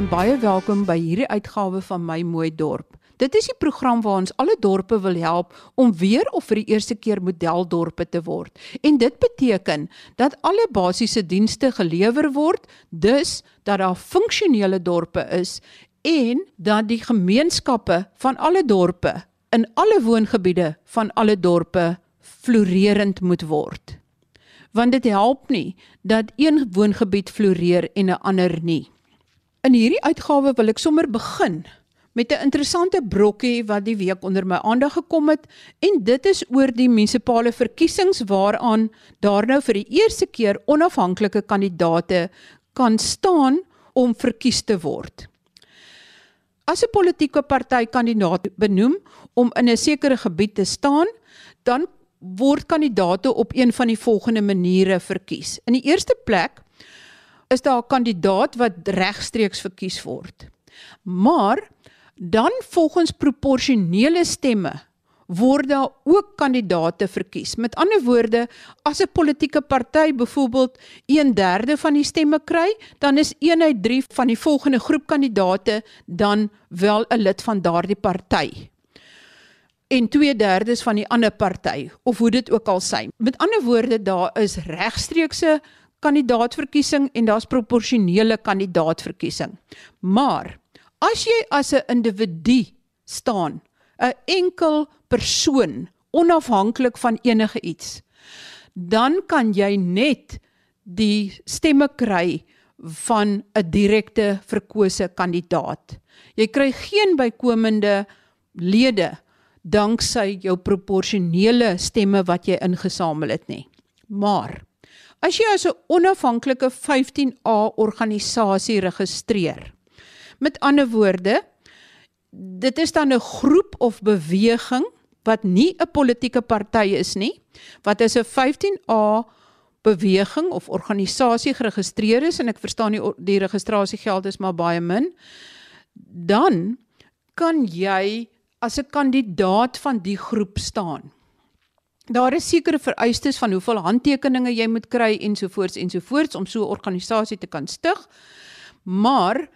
En baie welkom by hierdie uitgawe van My Mooi Dorp. Dit is die program waar ons alle dorpe wil help om weer of vir die eerste keer modeldorpe te word. En dit beteken dat alle basiese dienste gelewer word, dus dat daar funksionele dorpe is en dat die gemeenskappe van alle dorpe in alle woongebiede van alle dorpe floreerend moet word. Want dit help nie dat een woongebied floreer en 'n ander nie. In hierdie uitgawe wil ek sommer begin met 'n interessante brokkie wat die week onder my aandag gekom het en dit is oor die munisipale verkiesings waaraan daar nou vir die eerste keer onafhanklike kandidaate kan staan om verkies te word. As 'n politieke party kandidaat benoem om in 'n sekere gebied te staan, dan word kandidaate op een van die volgende maniere verkies. In die eerste plek is daar 'n kandidaat wat regstreeks verkies word. Maar dan volgens proporsionele stemme word daar ook kandidaate verkies. Met ander woorde, as 'n politieke party byvoorbeeld 1/3 van die stemme kry, dan is 1 uit 3 van die volgende groep kandidaate dan wel 'n lid van daardie party. En 2/3 van die ander party of hoe dit ook al sy. Met ander woorde, daar is regstreekse kandidaatverkiesing en daar's proporsionele kandidaatverkiesing. Maar As jy as 'n individu staan, 'n enkel persoon, onafhanklik van enige iets, dan kan jy net die stemme kry van 'n direkte verkose kandidaat. Jy kry geen bykomende lede danksy jou proporsionele stemme wat jy ingesamel het nie. Maar as jy as 'n onafhanklike 15A organisasie registreer, Met ander woorde, dit is dan 'n groep of beweging wat nie 'n politieke party is nie, wat is 'n 15A beweging of organisasie geregistreer is en ek verstaan die die registrasiegeld is maar baie min, dan kan jy as 'n kandidaat van die groep staan. Daar is sekere vereistes van hoeveel handtekeninge jy moet kry ensovoorts ensovoorts om so 'n organisasie te kan stig. Maar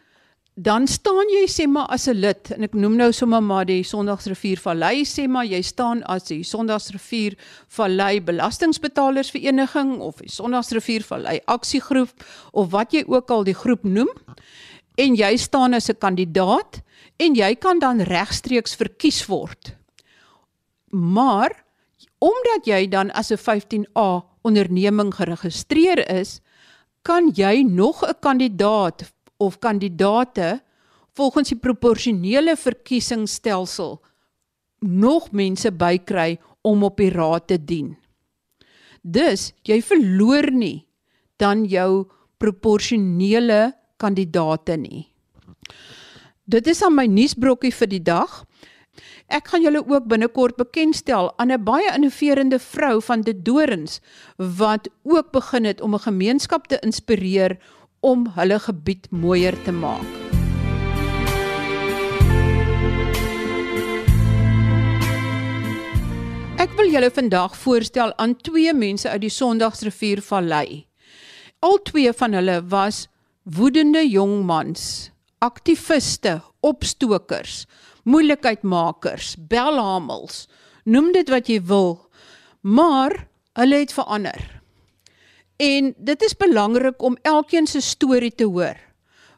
dan staan jy sê maar as 'n lid en ek noem nou sommer maar die Sondagsrivier Vallei sê maar jy staan as die Sondagsrivier Vallei Belastingbetalers Vereniging of die Sondagsrivier Vallei Aksiegroep of wat jy ook al die groep noem en jy staan as 'n kandidaat en jy kan dan regstreeks verkies word. Maar omdat jy dan as 'n 15A onderneming geregistreer is, kan jy nog 'n kandidaat of kandidate volgens die proporsionele verkiesingsstelsel nog mense bykry om op die raad te dien. Dus jy verloor nie dan jou proporsionele kandidate nie. Dit is aan my nuusbrokkie vir die dag. Ek gaan julle ook binnekort bekendstel aan 'n baie innoverende vrou van De Dorings wat ook begin het om 'n gemeenskap te inspireer om hulle gebied mooier te maak. Ek wil julle vandag voorstel aan twee mense uit die Sondagsrivier Vallei. Al twee van hulle was woedende jong mans, aktiviste, opstokers, moeilikheidmakers, belhamels. Noem dit wat jy wil, maar hulle het verander. En dit is belangrik om elkeen se storie te hoor.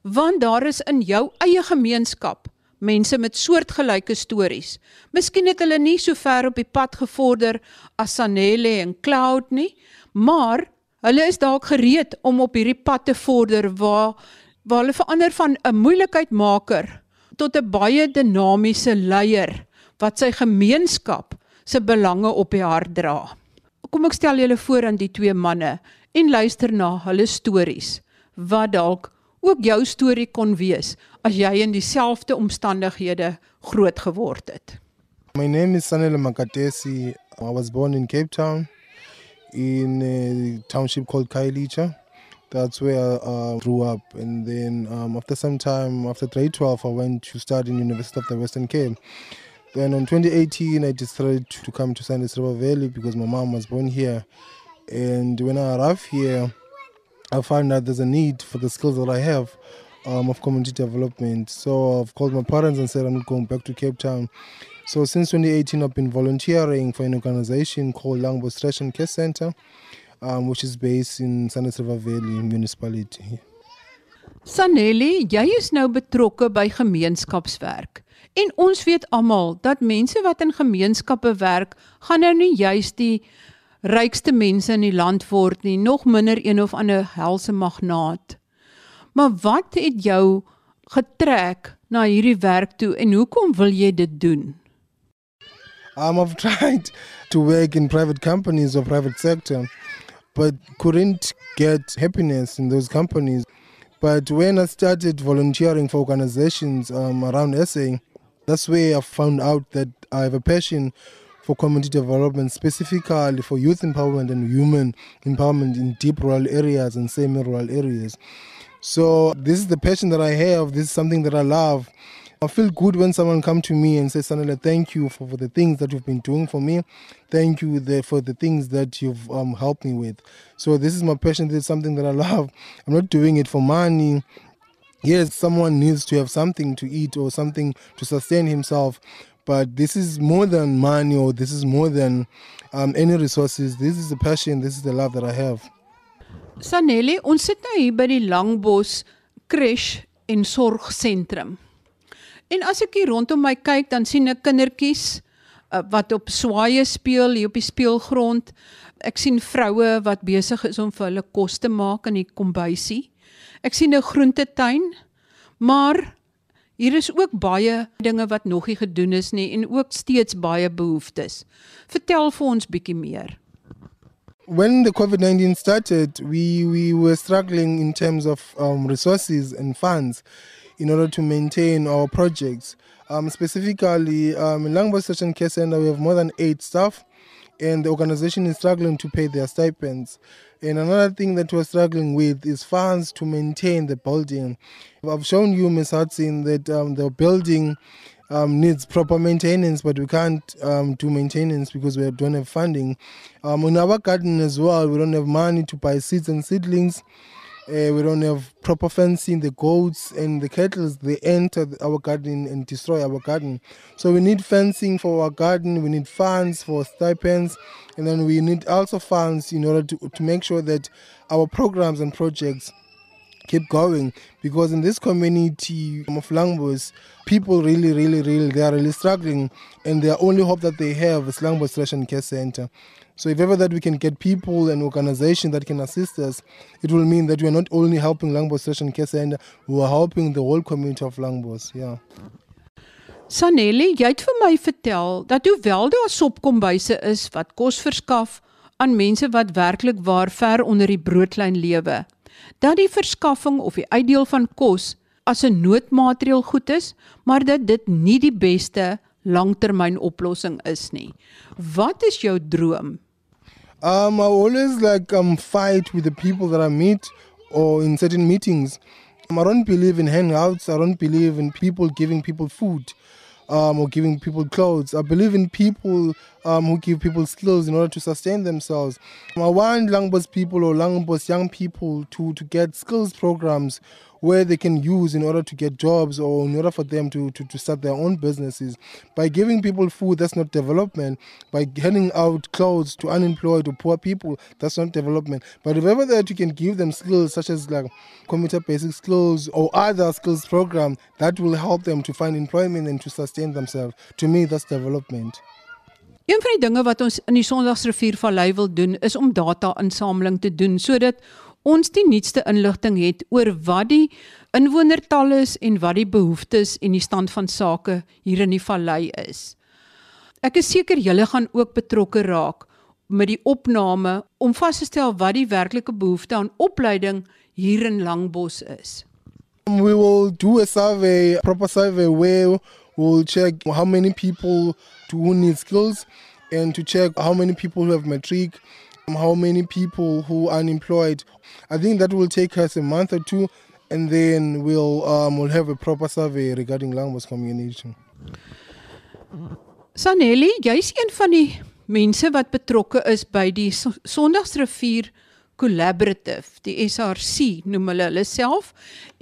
Want daar is in jou eie gemeenskap mense met soortgelyke stories. Miskien het hulle nie so ver op die pad gevorder as Sanelle en Cloud nie, maar hulle is dalk gereed om op hierdie pad te vorder waar waar hulle verander van 'n moeilikheidmaker tot 'n baie dinamiese leier wat sy gemeenskap se belange op die hart dra. Kom ek stel julle voor aan die twee manne en luister na hulle stories wat dalk ook jou storie kon wees as jy in dieselfde omstandighede groot geword het. My name is Sanele Makatesi. I was born in Cape Town in a township called Kailicha. That's where I uh, grew up. And then um, after some time, after grade 12, I went to study in University of the Western Cape. Then in 2018, I decided to come to San River Valley because my mom was born here. And when I arrived here, I found that there's a need for the skills that I have um, of community development. So I've called my parents and said I'm going back to Cape Town. So since 2018, I've been volunteering for an organization called Langbo Stretch and Care Center, um, which is based in Sanders River Valley municipality. Sanelli, jy is nou betrokke by gemeenskapswerk. En ons weet almal dat mense wat in gemeenskappe werk, gaan nou nie juis die rykste mense in die land word nie, nog minder een of ander helse magnaat. Maar wat het jou getrek na hierdie werk toe en hoekom wil jy dit doen? Um, I've tried to work in private companies or private sector, but couldn't get happiness in those companies. But when I started volunteering for organizations um, around SA, that's where I found out that I have a passion for community development, specifically for youth empowerment and human empowerment in deep rural areas and semi-rural areas. So this is the passion that I have. This is something that I love. I feel good when someone come to me and says, Sanela, thank you for, for the things that you've been doing for me. Thank you the, for the things that you've um, helped me with. So this is my passion. This is something that I love. I'm not doing it for money. Yes, someone needs to have something to eat or something to sustain himself. But this is more than money or this is more than um, any resources. This is the passion. This is the love that I have. Sanelli, ons sit nou hier by die Langbos Crash en Sorgsentrum. En as ek hier rondom my kyk, dan sien ek kindertjies uh, wat op swaaye speel hier op die speelgrond. Ek sien vroue wat besig is om vir hulle kos te maak in die kombuisie. Ek sien 'n groentetuin, maar hier is ook baie dinge wat nog nie gedoen is nie en ook steeds baie behoeftes. Vertel vir ons bietjie meer. when the COVID 19 started, we, we were struggling in terms of um, resources and funds in order to maintain our projects. Um, specifically, um, in Langbo Station Care Center, we have more than eight staff, and the organization is struggling to pay their stipends. And another thing that we're struggling with is funds to maintain the building. I've shown you, Ms. Hudson, that um, the building um, needs proper maintenance, but we can't um, do maintenance because we don't have funding. Um, in our garden as well, we don't have money to buy seeds and seedlings. Uh, we don't have proper fencing. The goats and the cattle they enter our garden and destroy our garden. So we need fencing for our garden. We need funds for stipends, and then we need also funds in order to to make sure that our programs and projects keep going because in this community of Langbos, people really, really, really, they are really struggling and their only hope that they have is Langbos Ration Care Center. So if ever that we can get people and organizations that can assist us, it will mean that we are not only helping Langbos Ration Care Center, we are helping the whole community of Langbos. Yeah. Sanelli, jy het vir my vertel dat hoewel daar sopkombuise is wat kos verskaf aan mense wat werklik waar ver onder die broodlyn lewe, dat die verskaffing of die uitdeel van kos as 'n noodmaatreël goed is, maar dat dit nie die beste langtermynoplossing is nie. Wat is jou droom? Um, I always like um fight with the people that I meet or in certain meetings. Um, I don't believe in hangouts. I don't believe in people giving people food. um, or giving people clothes. I believe in people um, who give people skills in order to sustain themselves. I want Langbos people or Langbos young people to, to get skills programs where they can use in order to get jobs or in order for them to, to, to start their own businesses. By giving people food, that's not development. By handing out clothes to unemployed or poor people, that's not development. But if ever that you can give them skills such as like computer basic skills or other skills program, that will help them to find employment and to sustain themselves. To me, that's development. Een van die dinge wat ons in die Sondagsriviervallei wil doen is om data-insameling te doen sodat ons die nuutste inligting het oor wat die inwonertal is en wat die behoeftes en die stand van sake hier in die vallei is. Ek is seker julle gaan ook betrokke raak met die opname om vas te stel wat die werklike behoefte aan opleiding hier in Langbos is. We will do a survey, a proper survey where we'll check how many people who need skills and to check how many people who have matric how many people who are unemployed. I think that will take us a month or two, and then we'll um, we'll have a proper survey regarding Langmos community. Sanelli, jy's een van die mense wat betrokke is by die Sondagsrivier Collaborative, die SRC noem hulle hulle self.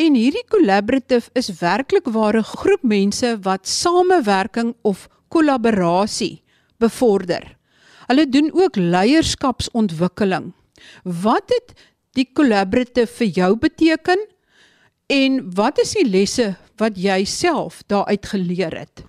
En hierdie collaborative is werklik ware groep mense wat samewerking of kollaborasie bevorder. Hulle doen ook leierskapsontwikkeling. Wat het die collaborative vir jou beteken en wat is die lesse wat jy self daaruit geleer het?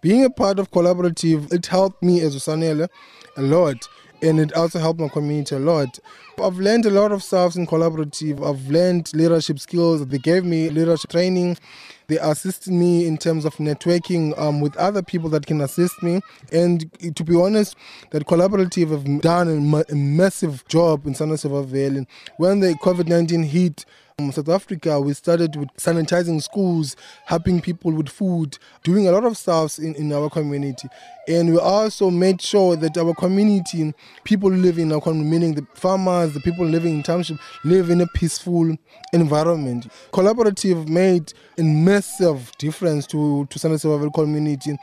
Being a part of collaborative, it helped me as Usanele a lot. And it also helped my community a lot. I've learned a lot of stuff in collaborative. I've learned leadership skills. They gave me leadership training. They assisted me in terms of networking um, with other people that can assist me. And to be honest, that collaborative have done a, a massive job in San Jose Valley. When the COVID 19 hit, South Africa, we started with sanitizing schools, helping people with food, doing a lot of stuff in, in our community. And we also made sure that our community, people living in our community, meaning the farmers, the people living in township, live in a peaceful environment. Collaborative made a massive difference to, to San Survival community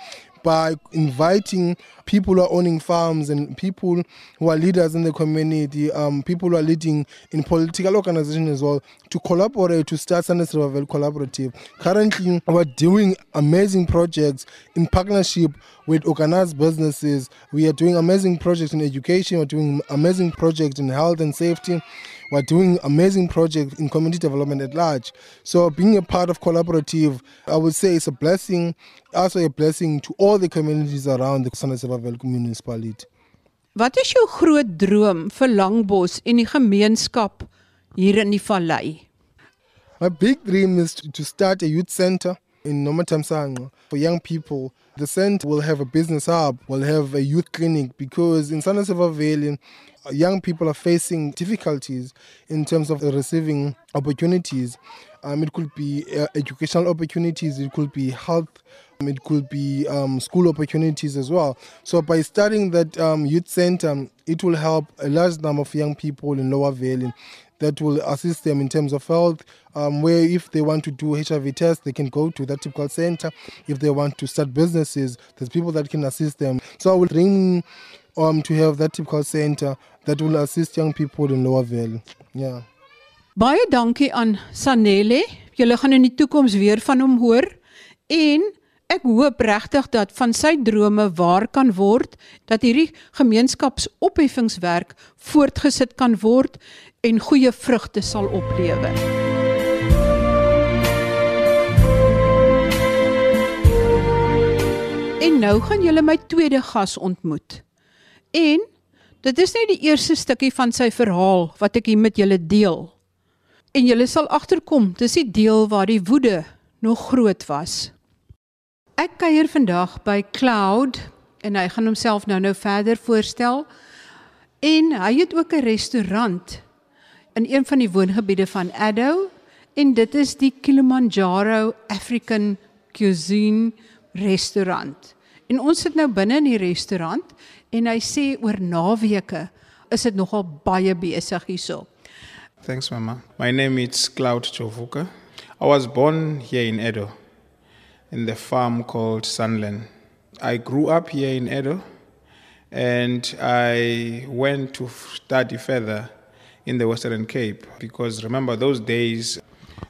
by inviting people who are owning farms and people who are leaders in the community, um, people who are leading in political organizations as well, to collaborate to start Sunday Survival Collaborative. Currently, we're doing amazing projects in partnership with organized businesses. We are doing amazing projects in education, we're doing amazing projects in health and safety. We're doing amazing projects in community development at large. So being a part of collaborative, I would say it's a blessing, also a blessing to all the communities around the Sevavel municipality. Wat is jou groot droom vir Langbos en die gemeenskap hier in die vallei? My big dream is to start a youth center in Nomatamsanga for young people. The center will have a business hub, will have a youth clinic because in Sana Valley, young people are facing difficulties in terms of receiving opportunities. Um, it could be uh, educational opportunities, it could be health, um, it could be um, school opportunities as well. So, by starting that um, youth center, it will help a large number of young people in Lower Valley that will assist them in terms of health. Um, where if they want to do HIV tests, they can go to that typical center. If they want to start businesses, there's people that can assist them. So I will bring um, to have that typical center that will assist young people in Lower Valley. Yeah. Baie dankie aan Sanelle. Julle gaan in die toekoms weer van hom hoor en ek hoop regtig dat van sy drome waar kan word dat hierdie gemeenskapsopheffingswerk voortgesit kan word en goeie vrugte sal oplewer. En nou gaan julle my tweede gas ontmoet. En dit is net die eerste stukkie van sy verhaal wat ek hier met julle deel. En julle sal agterkom, dis die deel waar die woede nog groot was. Ek kuier vandag by Cloud en hy gaan homself nou-nou verder voorstel. En hy het ook 'n restaurant in een van die woongebiede van Addo en dit is die Kilimanjaro African Cuisine restaurant. En ons sit nou binne in die restaurant en hy sê oor naweke is dit nogal baie besig hierso. Thanks mama. My name is Cloud Chovuka. I was born here in Edo in the farm called Sunland. I grew up here in Edo and I went to study further in the Western Cape because remember those days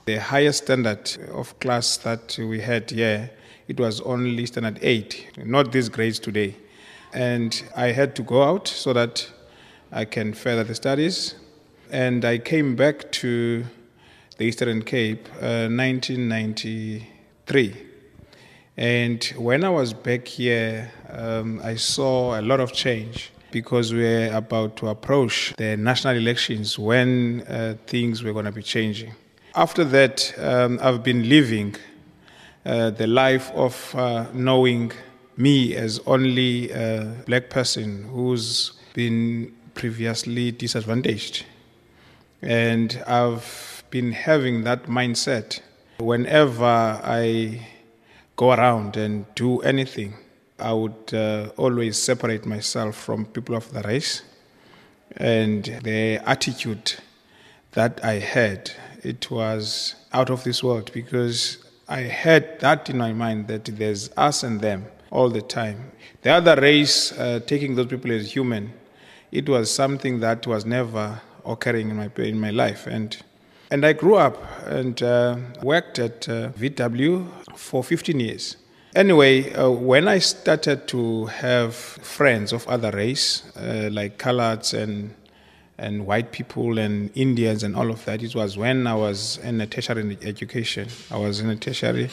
the highest standard of class that we had here it was only standard 8 not these grades today and I had to go out so that I can further the studies. And I came back to the Eastern Cape uh, 1993. And when I was back here, um, I saw a lot of change because we're about to approach the national elections when uh, things were going to be changing. After that, um, I've been living the life of uh, knowing me as only a black person who's been previously disadvantaged. And I've been having that mindset whenever I go around and do anything. I would uh, always separate myself from people of the race. And the attitude that I had, it was out of this world because I had that in my mind that there's us and them all the time. The other race, uh, taking those people as human, it was something that was never occurring in my in my life, and and I grew up and uh, worked at uh, VW for 15 years. Anyway, uh, when I started to have friends of other race, uh, like coloureds and and white people and Indians and all of that, it was when I was in a tertiary education. I was in a tertiary,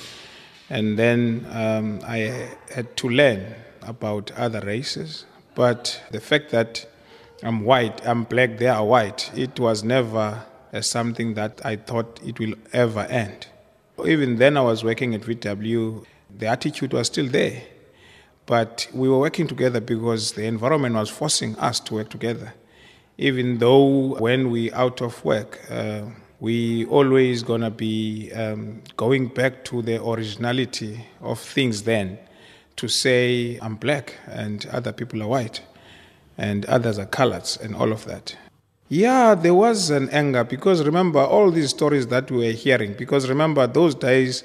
and then um, I had to learn about other races. But the fact that I'm white, I'm black, they are white, it was never something that I thought it will ever end. Even then, I was working at VW the attitude was still there. But we were working together because the environment was forcing us to work together. Even though when we out of work, uh, we always gonna be um, going back to the originality of things then to say I'm black and other people are white and others are coloreds and all of that. Yeah, there was an anger because remember all these stories that we were hearing because remember those days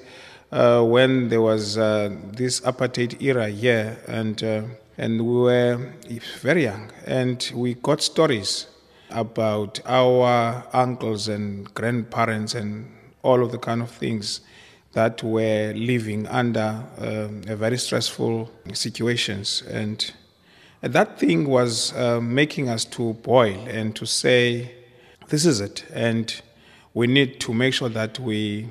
uh, when there was uh, this apartheid era here, and uh, and we were very young, and we got stories about our uncles and grandparents and all of the kind of things that were living under um, a very stressful situations. And that thing was uh, making us to boil and to say this is it. And we need to make sure that we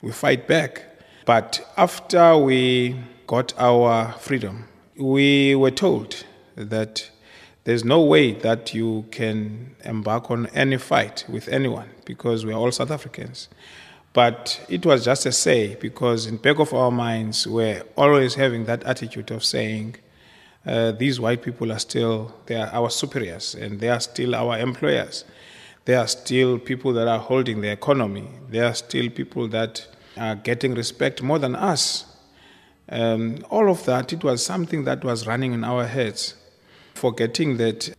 we fight back. But after we got our freedom, we were told that there's no way that you can embark on any fight with anyone because we are all South Africans. But it was just a say because in back of our minds we're always having that attitude of saying uh, these white people are still they are our superiors and they are still our employers. They are still people that are holding the economy. They are still people that are getting respect more than us. Um, all of that, it was something that was running in our heads, forgetting that,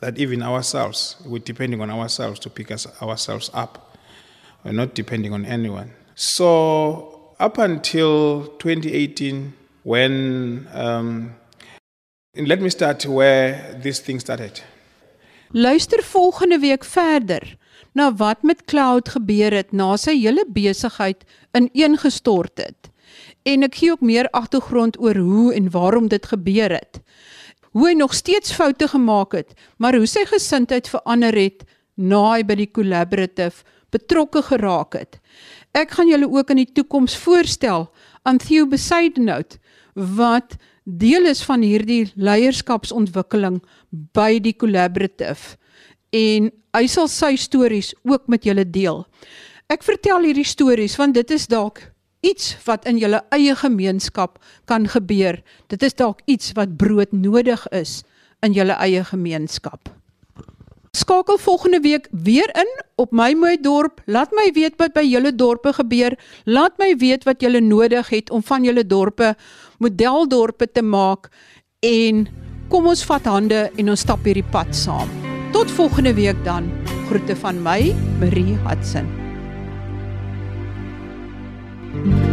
that even ourselves, we're depending on ourselves to pick us, ourselves up. We're not depending on anyone. So, up until 2018, when, um, let me start where this thing started. Luister volgende week verder na wat met Cloud gebeur het na sy hele besigheid ineengestort het. En ek gee ook meer agtergrond oor hoe en waarom dit gebeur het. Hoe hy nog steeds foute gemaak het, maar hoe sy gesindheid verander het na hy by die collaborative betrokke geraak het. Ek gaan julle ook in die toekoms voorstel aan Theo Besaidnout wat deel is van hierdie leierskapsontwikkeling by die collaborative en hy sal sy stories ook met julle deel. Ek vertel hierdie stories want dit is dalk iets wat in julle eie gemeenskap kan gebeur. Dit is dalk iets wat brood nodig is in julle eie gemeenskap. Skakel volgende week weer in op my mooi dorp. Laat my weet wat by julle dorpe gebeur. Laat my weet wat julle nodig het om van julle dorpe modeldorpe te maak en kom ons vat hande en ons stap hierdie pad saam. Tot volgende week dan. Groete van my, Marie Hudson. Thank you